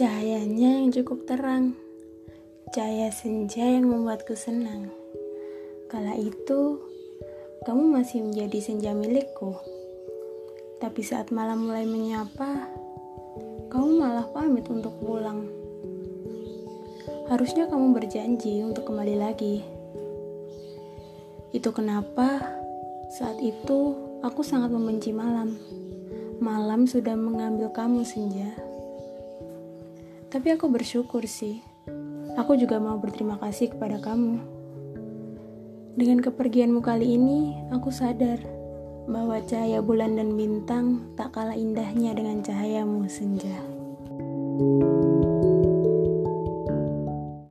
Cahayanya yang cukup terang, cahaya senja yang membuatku senang. Kala itu, kamu masih menjadi senja milikku. Tapi saat malam mulai menyapa, kamu malah pamit untuk pulang. Harusnya kamu berjanji untuk kembali lagi. Itu kenapa saat itu aku sangat membenci malam. Malam sudah mengambil kamu senja. Tapi aku bersyukur sih. Aku juga mau berterima kasih kepada kamu. Dengan kepergianmu kali ini, aku sadar bahwa cahaya bulan dan bintang tak kalah indahnya dengan cahayamu senja.